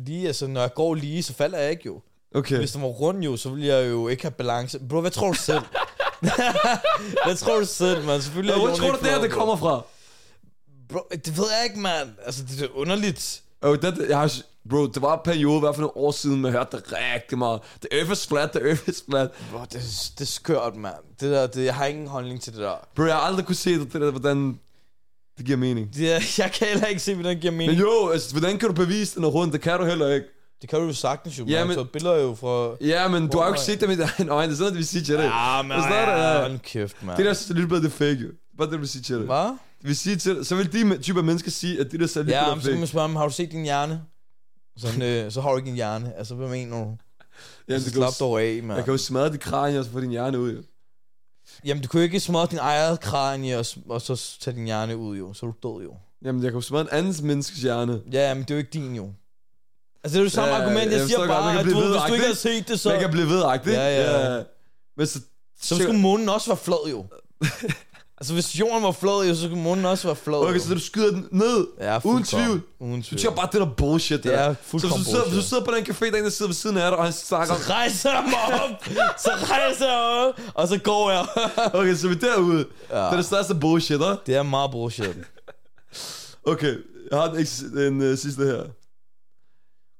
Fordi altså, når jeg går lige, så falder jeg ikke jo.
Okay.
Hvis den var rund jo, så ville jeg jo ikke have balance. Bro, hvad tror du selv? *laughs* hvad tror du selv, man? Selvfølgelig er
Hvor tror du, det, her, det kommer fra?
Bro, det ved jeg ikke, mand. Altså, det er underligt.
Oh, det, jeg har, bro, det var en periode, i hvert fald nogle år siden, man hørte det rigtig meget. Is flat, the earth is flat.
Bro, det, er- det er skørt, mand. Det der, det, jeg har ingen holdning til det der.
Bro, jeg har aldrig kunne se det, det der, hvordan det giver mening.
Er- *laughs* jeg kan heller ikke se, hvordan det giver mening.
Men jo, altså, hvordan kan du bevise den er rundt? Det kan du heller ikke.
Det kan du jo sagtens jo.
Ja,
Ja,
men-
men... billeder jo fra...
Ja, men du har jo ikke set det med dine *laughs* øjne. Det er sådan, at vi siger til det.
Ja, men
Det er sådan,
kæft, mand.
Det der satellitbillede, det er fake, jo. Bare det, vi siger til det.
Hvad?
Vi siger til. Så vil de typer mennesker sige, at det der satellitbillede
Ja,
er
men så kan
fake.
man spørge dem, har du set din hjerne? Sådan, øh, så har du ikke en hjerne. Altså, hvad mener du?
Jamen,
så
det
slap dog af, mand.
jeg kan jo smadre dit kranie, og så få din hjerne ud, jo.
Jamen, du kunne ikke smadre din eget kranie og, og så tage din hjerne ud, jo. Så er du død, jo.
Jamen, jeg jo smadre en andens menneskes hjerne.
Ja, men det er jo ikke din, jo. Altså, det er jo samme
Ja,
argument.
jeg
Jeg siger bare, at du, hvis du ikke har set det,
Så...
så...
Man kan blive vedagtig.
Ja, ja.
ja. Men så...
Så skulle månen også være flad, jo. *laughs* altså, hvis jorden var flad, jo, så skulle månen også være flad.
Okay,
jo.
så du skyder den ned.
Ja,
uden
fuldkommen.
tvivl.
Uden
Du
tvivl.
siger bare, det der bullshit.
Det
der.
er
Så hvis
fuldkommen
du, sidder, hvis du sidder på den café, der er en, der sidder ved siden af dig, og han snakker.
Så rejser jeg mig op, så rejser jeg op, og så går jeg. *laughs*
Okay, så vi er derude. Ja. Det er det største bullshit, hva'?
det er meget bullshit.
Okay, jeg har den, den uh, sidste her.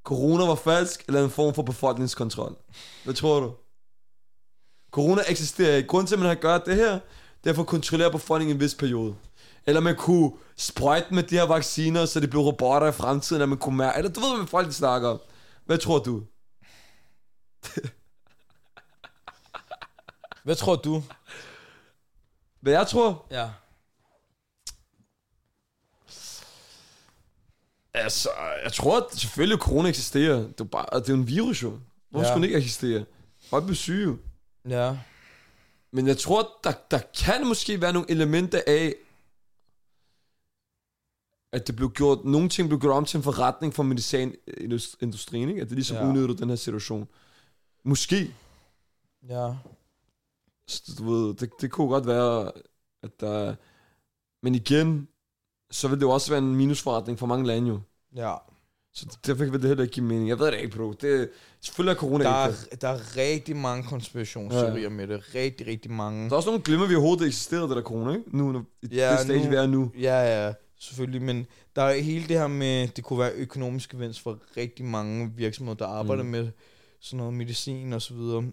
Corona var falsk, eller en form for befolkningskontrol? Hvad tror du? Corona eksisterer ikke. Grunden til, at man har gjort det her, det er for at kontrollere befolkningen i en vis periode. Eller man kunne sprøjte med de her vacciner, så det blev robotter i fremtiden, at man kunne mærke... Eller du ved, hvad folk de snakker om. Hvad tror du? *laughs*
Hvad tror du?
Hvad jeg tror?
Ja.
Altså, jeg tror at selvfølgelig, at corona eksisterer. Det er, bare, det er jo en virus, jo. Hvorfor
Ja.
skulle den ikke eksistere? Folk bliver syge.
Ja.
Men jeg tror, der, der kan måske være nogle elementer af, at det blev gjort, nogle ting blev gjort om til en forretning for medicinindustrien, ikke? At det ligesom ja. Udnyttede den her situation. Måske.
Ja.
Så Du ved, det, det kunne godt være, at der... Men igen, så vil det jo også være en minusforretning for mange lande jo.
Ja.
Så derfor vil det heller ikke give mening. Jeg ved det ikke, bro. Det, selvfølgelig er corona
Der er, der er rigtig mange konspirationsteorier ja. med det. Rigtig, rigtig mange.
Der er også nogle glemmer, vi overhovedet eksisterede, det der corona, ikke? Nu, når, i
Ja,
det stage,
nu-
vi er nu.
Ja, ja, selvfølgelig. Men der er hele det her med, det kunne være økonomisk gevinst for rigtig mange virksomheder, der arbejder
Mm.
med sådan noget medicin og så videre.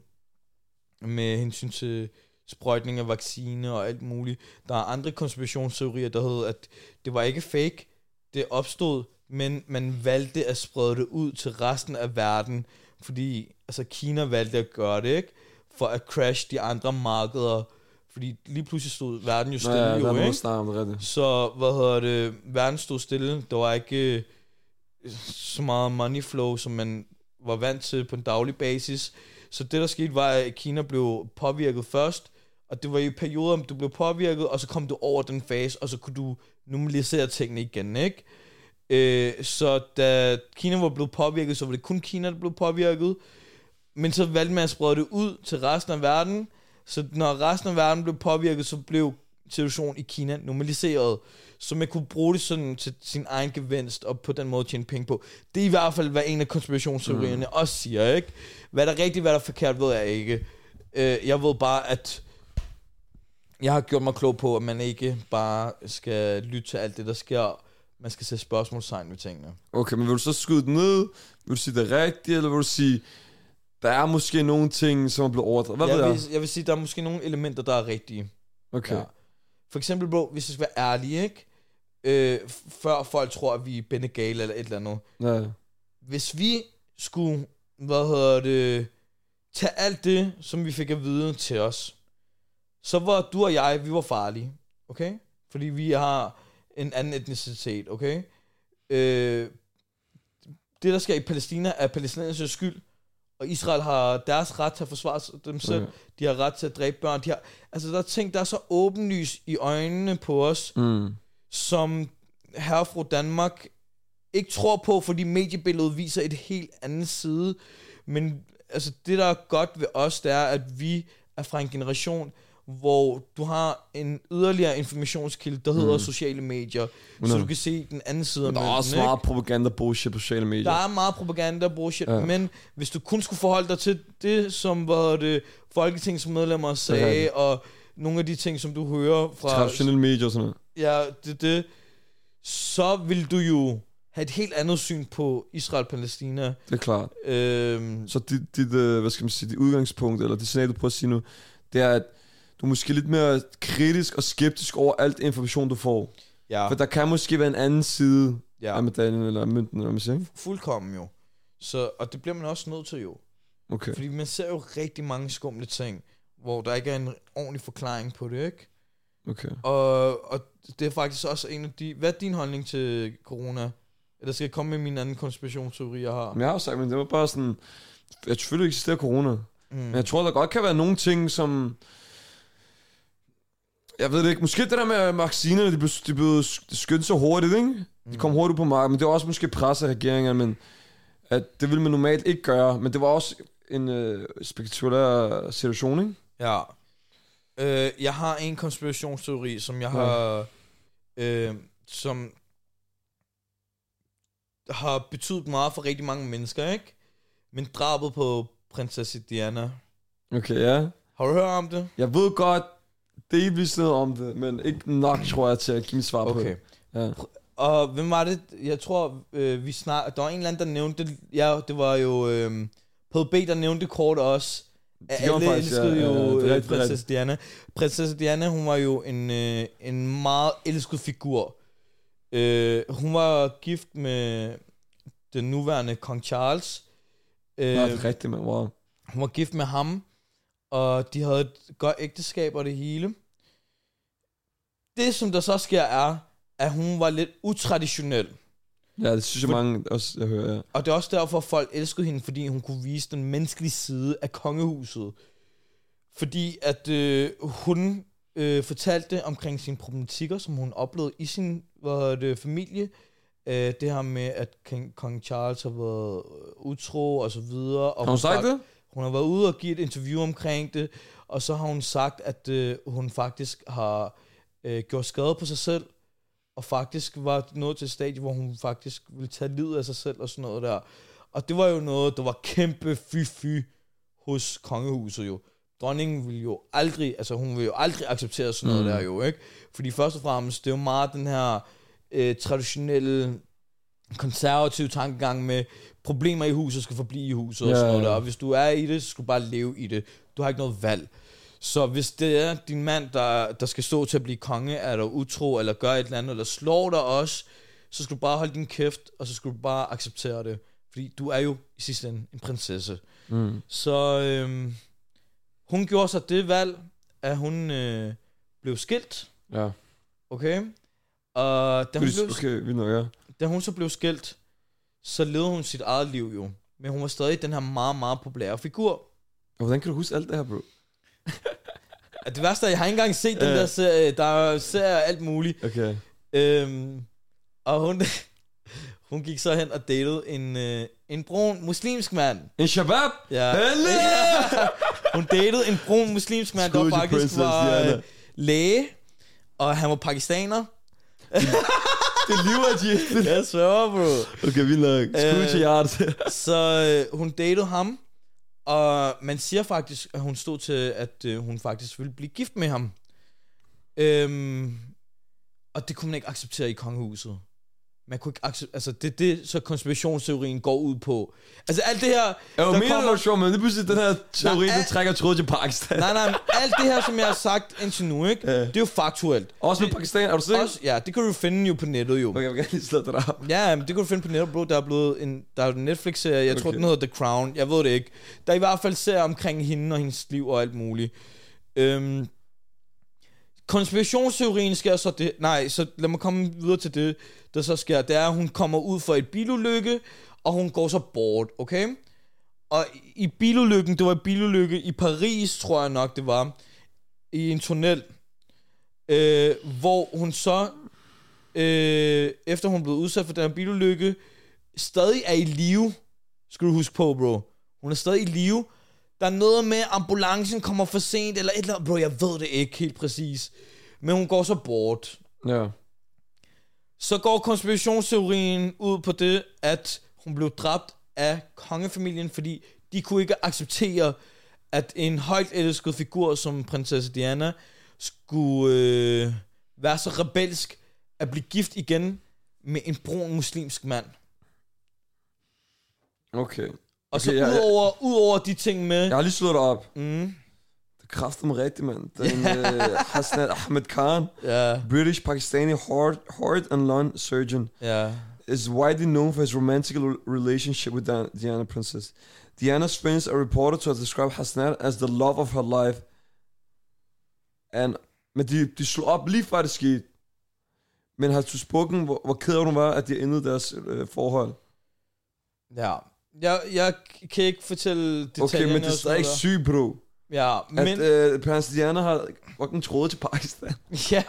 Med hensyn til sprøjtning af vaccine og alt muligt. Der er andre konspirationsteorier, der hedder, at det var ikke fake, det opstod, men man valgte at sprede det ud til resten af verden, fordi altså Kina valgte at gøre det, ikke? For at crash de andre markeder, fordi lige pludselig stod verden jo
Nå
stille,
ja, der er
jo, ikke?
om det rigtigt.
Så, hvad hedder det, verden stod stille. Der var ikke øh, så meget money flow, som man var vant til på en daglig basis. Så det, der skete, var, at Kina blev påvirket først, Og det var i perioder, du blev påvirket, og så kom du over den fase, og så kunne du normalisere tingene igen, ikke? Øh, så da Kina var blevet påvirket, så var det kun Kina, der blev påvirket. Men så valgte man at sprede det ud til resten af verden. Så når resten af verden blev påvirket, så blev situationen i Kina normaliseret. Så man kunne bruge det sådan til sin egen gevinst, og på den måde tjene penge på. Det er i hvert fald, hvad en af konspirationsteorierne mm. også siger, ikke? Hvad der er rigtigt, hvad der er forkert, ved jeg ikke. Øh, jeg ved bare, at jeg har gjort mig klog på, at man ikke bare skal lytte til alt det, der sker. Man skal sætte spørgsmålstegn ved tingene.
Okay, men vil du så skyde det ned? Vil du sige det rigtigt, eller vil du sige, der er måske nogle ting, som er blevet overdrevet? Hvad
jeg,
ved jeg?
vil, jeg vil sige, der er måske nogle elementer, der er rigtige.
Okay.
Ja. For eksempel, bro, hvis jeg skal være ærlig, ikke? Øh, før folk tror, at vi er Benegale eller et eller andet.
Ja.
Hvis vi skulle, hvad hedder det, tage alt det, som vi fik at vide til os, så var du og jeg, vi var farlige, okay? Fordi vi har en anden etnicitet, okay? Øh, det, der sker i Palæstina, er palæstinensers skyld, og Israel har deres ret til at forsvare sig- dem selv.
Okay.
De har ret til at dræbe børn. De har, altså, der er ting, der er så åbenlys i øjnene på os,
Mm.
som herre Danmark ikke tror på, fordi mediebilledet viser et helt andet side. Men altså, det, der er godt ved os, det er, at vi er fra en generation, hvor du har en yderligere informationskilde, der hedder mm. sociale medier, så
Nå.
du kan se den anden side af
Der er også
ikke?
meget propaganda bullshit på sociale medier.
Der er meget propaganda bullshit,
Ja.
men hvis du kun skulle forholde dig til det, som var det folketingsmedlemmer sagde,
rigtigt.
og nogle af de ting, som du hører fra...
Traditionelle medier og sådan noget.
Ja, det, det, så vil du jo have et helt andet syn på Israel-Palæstina.
Det er klart.
Øhm,
Så dit, dit øh, hvad skal man sige, dit udgangspunkt, eller det signal, du prøver at sige nu, det er, at du er måske lidt mere kritisk og skeptisk over alt information, du får.
ja,
For der kan måske være en anden side
ja,
af medaljen, eller af mønten, eller man siger.
fuldkommen jo. Så, og det bliver man også nødt til jo.
Okay.
Fordi man ser jo rigtig mange skumle ting, hvor der ikke er en ordentlig forklaring på det, ikke?
okay.
Og, og det er faktisk også en af de... Hvad er din holdning til corona? Eller skal jeg komme med min anden konspirationsteori, jeg har?
Men jeg har jo sagt, men det var bare sådan, at selvfølgelig eksisterer corona.
Mm.
Men jeg tror, der godt kan være nogle ting, som... Jeg ved det ikke. Måske det der med vaccinerne, de blev, de blev skyndt så hurtigt, ikke? De kom hurtigt på markedet, men det var også måske pres af regeringerne, men at det ville man normalt ikke gøre. Men det var også en øh, spektakulær situation, ikke?
Ja. Øh, jeg har en konspirationsteori, som jeg har... Øh, som har betydet meget for rigtig mange mennesker, ikke? Men drabet på prinsesse Diana.
Okay, ja.
Har du hørt om det?
Jeg ved godt delvis noget om det, men ikke nok, tror jeg, til at give mit svar på
Okay.
det. Ja.
Og hvem var det? Jeg tror, øh, vi snak... Der var en eller anden, der nævnte det. Ja, det var jo... Øh, PB, der nævnte det kort også.
Gjorde
Alle
faktisk, ja,
elskede
ja,
jo
ja, det er
øh,
det
prinsesse Diana. Prinsesse Diana, hun var jo en, øh, en meget elsket figur. Øh, hun var gift med den nuværende kong Charles. Øh,
Nå, det er rigtigt, man. Wow.
hun var gift med ham, og de havde et godt ægteskab og det hele. Det, som der så sker, er, at hun var lidt utraditionel.
Ja, det synes jeg mange også, jeg hører, ja.
Og det er også derfor, folk elskede hende, fordi hun kunne vise den menneskelige side af kongehuset. Fordi at øh, hun øh, fortalte omkring sine problematikker, som hun oplevede i sin hvad det, familie. Øh, det her med, at kong, Charles har været øh, utro og så videre. Og
Har hun sagt det?
Hun har været ude og give et interview omkring det, og så har hun sagt, at øh, hun faktisk har øh, gjort skade på sig selv, og faktisk var nået til et stadie, hvor hun faktisk ville tage livet af sig selv og sådan noget der. Og det var jo noget, der var kæmpe fy-fy hos kongehuset jo. Dronningen ville jo aldrig, altså hun ville jo aldrig acceptere sådan noget
mm.
der jo, ikke? Fordi først og fremmest, det er jo meget den her øh, traditionelle konservative tankegang med problemer i huset skal forblive i huset og
Ja,
sådan noget der. Og hvis du er i det, så skal du bare leve i det. Du har ikke noget valg. Så hvis det er din mand, der, der skal stå til at blive konge, er der utro, eller gør et eller andet, eller slår dig også, så skal du bare holde din kæft, og så skal du bare acceptere det. Fordi du er jo i sidste ende en prinsesse.
Mm.
Så øhm, hun gjorde sig det valg, at hun øh, blev skilt,
Ja.
okay? Og da hun,
Okay,
blev,
okay vi nok, ja.
Da hun så blev skilt, så levede hun sit eget liv jo. Men hun var stadig den her meget, meget populære figur.
Og Hvordan kan du huske alt det her, bro?
Det værste er, jeg har ikke engang set den
Ja.
der serie. Der er af alt muligt.
Okay.
Øhm, og hun, *laughs* hun gik så hen og datede en, øh, en brun muslimsk mand.
En shabab?
Ja.
Helle! *laughs*
Hun datede en brun muslimsk mand, der
Skud til
faktisk
Princess
var øh, læge. Og han var pakistaner. *laughs* *laughs*
Det lyver de.
Jeg sværger, bro.
Okay, vildt nok. Skud
Øh.
til hjertet. *laughs*
Så øh, hun datede ham, og man siger faktisk, at hun stod til, at øh, hun faktisk ville blive gift med ham. Øhm, og det kunne man ikke acceptere i kongehuset. Man kunne ikke altså det er det, så konspirationsteorien går ud på. Altså alt det her,
Jeg var mere
kommer-
sjovt, men det pludselig den her teori,
Nej,
der trækker tråd til Pakistan.
nej, nej, alt det her, som jeg har sagt indtil nu, ikke?
Ja.
Det er jo faktuelt.
Også med Pakistan, er du sikker?
Også, ja, det kan du finde jo på nettet jo.
Okay, jeg vil gerne lige slå det op.
Ja, men det kan du finde på nettet, bro. Der er blevet en, der er en Netflix-serie, jeg okay. tror, den hedder The Crown. Jeg ved det ikke. Der er i hvert fald serier omkring hende og hendes liv og alt muligt. Øhm, konspirationsteorien sker så det... Nej, så lad mig komme videre til det, der så sker. Det er, at hun kommer ud for et bilulykke, og hun går så bort, okay? Og i- bilulykken, det var en bilulykke i Paris, tror jeg nok, det var, i en tunnel, øh, hvor hun så øh, efter hun blev udsat for den her bilulykke, stadig er i live. Skal du huske på, bro. Hun er stadig i live. Der er noget med, at ambulancen kommer for sent, eller et eller andet. Bro, jeg ved det ikke helt præcis. Men hun går så bort.
Ja.
Så går konspirationsteorien ud på det, at hun blev dræbt af kongefamilien, fordi de kunne ikke acceptere, at en højt elsket figur som prinsesse Diana skulle øh, være så rebelsk at blive gift igen med en brun muslimsk mand.
Okay.
Og så
jeg-
udover, udover de ting med...
Jeg har lige slået det op.
Mm,
Det kræfter mig rigtigt, mand. Den uh, Hasnat Ahmed Khan,
ja,
British Pakistani heart, heart and lung surgeon,
ja.
is widely known for his romantic re- relationship with Diana, Princess. Diana's friends are reported to have described Hasnat as the love of her life. And, men de, de slog op lige før det skete. Men har du spoken, hvor, hvor ked af hun var, at de endte deres øh, forhold?
Ja. Jeg, jeg kan ikke fortælle detaljerne.
Okay, men det er stadig sygt, bro.
Ja,
Men... At øh, Prinsesse Diana har fucking trådet til Pakistan. *laughs*
Ja.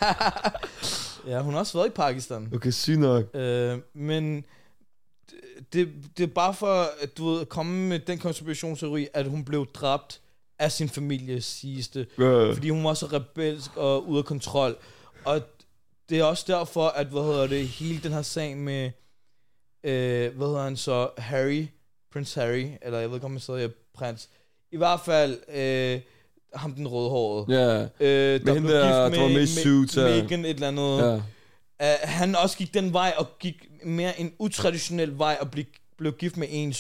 ja, hun har også været i Pakistan.
Okay, sygt nok.
Øh, men det, det, er bare for, at du ved, at komme med den konspirationsteori, at hun blev dræbt af sin familie, siges det.
Øh.
Fordi hun var så rebelsk og ude af kontrol. Og det er også derfor, at, hvad hedder det, hele den her sag med, øh, hvad hedder han så, Harry, Prince Harry, eller jeg ved ikke, om han stadig er prins. I hvert fald, øh, ham den rødhårede.
Ja,
Øh,
Med hende der, der var med i Suits.
Megan et eller andet.
ja.
Uh, han også gik den vej, og gik mere en utraditionel vej, og blev, blev gift med en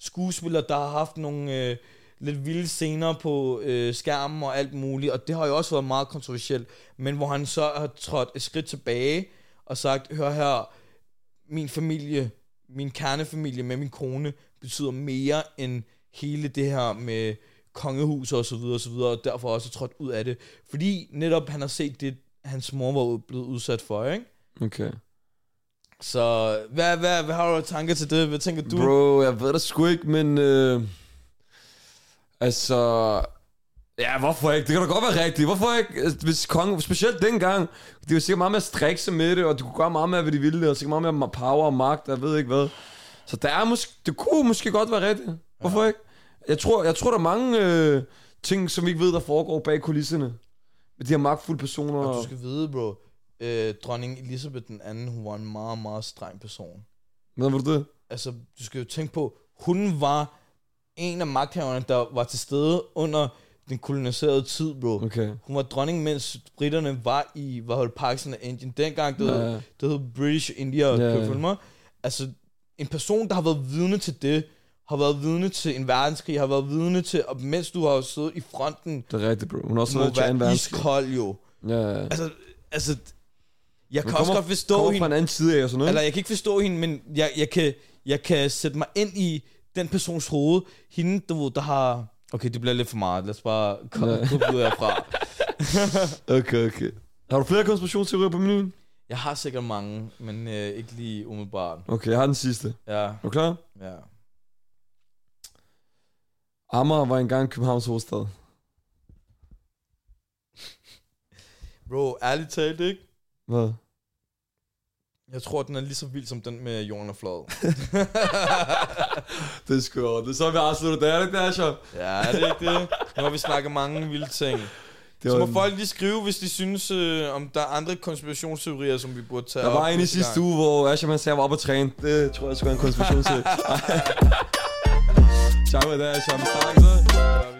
skuespiller, der har haft nogle uh, lidt vilde scener på uh, skærmen og alt muligt, og det har jo også været meget kontroversielt, men hvor han så har trådt et skridt tilbage og sagt, hør her, min familie, min kernefamilie med min kone, betyder mere end hele det her med kongehus og så videre og så videre, og derfor også trådt ud af det. Fordi netop han har set det, hans mor var blevet udsat for, ikke?
Okay.
Så hvad, hvad, hvad har du tanker til det? Hvad tænker du?
Bro, jeg ved det sgu ikke, men... Øh, altså... Ja, hvorfor ikke? Det kan da godt være rigtigt. Hvorfor ikke? Hvis kongen, specielt dengang, det var sikkert meget mere strikse med det, og du kunne gøre meget mere, hvad de ville, og sikkert meget mere power og magt, jeg ved ikke hvad. Så der er måske, det kunne måske godt være rigtigt. Hvorfor ja. ikke? Jeg tror, jeg tror, der er mange øh, ting, som vi ikke ved, der foregår bag kulisserne. Med de her magtfulde personer.
Og du skal vide, bro, øh, dronning Elisabeth den anden, hun var en meget, meget streng person.
Hvad var det?
Altså, du skal jo tænke på, hun var en af magthaverne, der var til stede under den koloniserede tid, bro.
Okay.
Hun var dronning, mens britterne var i, hvad hed det, Pakistan og Indien. Dengang, det,
Ja.
hed, det hed British India,
Ja,
kan
ja.
mig? Altså, en person, der har været vidne til det, har været vidne til en verdenskrig, har været vidne til, og mens du har siddet i fronten,
Det er rigtigt, bro. Hun har også været til
være
verdenskrig.
iskold jo.
Ja, ja.
Altså, altså jeg kan også
kommer-
godt forstå
kommer
hende.
fra en anden side af og sådan noget.
Eller jeg kan ikke forstå hende, men jeg, jeg, kan, jeg kan sætte mig ind i den persons hoved. Hende, du ved, der har... Okay, det bliver lidt for meget. Lad os bare komme ud herfra. *laughs*
Okay, okay. Har du flere konspirationsteorier på menuen?
Jeg har sikkert mange, men øh, ikke lige umiddelbart.
Okay, jeg har den sidste.
Ja,
Er du klar?
ja.
Amager var engang Københavns hovedstad.
Bro, ærligt talt, ikke?
Hvad?
Jeg tror, den er lige så vild som den med jorden og flad. *laughs*
Det er sgu Det er så, vi afslutter. Det er det ikke, Dasher?
ja, er det ikke det? Nu har vi snakket mange vilde ting.
Det
Så må
en-
folk lige skrive, hvis de synes, øh, om der er andre konspirationsteorier, som vi burde tage
Der var en i sidste
gang.
uge, hvor Asher man sagde, at jeg var oppe at træne. Det tror jeg skulle være en konspirationsteori. *laughs* Ciao med det, Asher. Vi snakkes,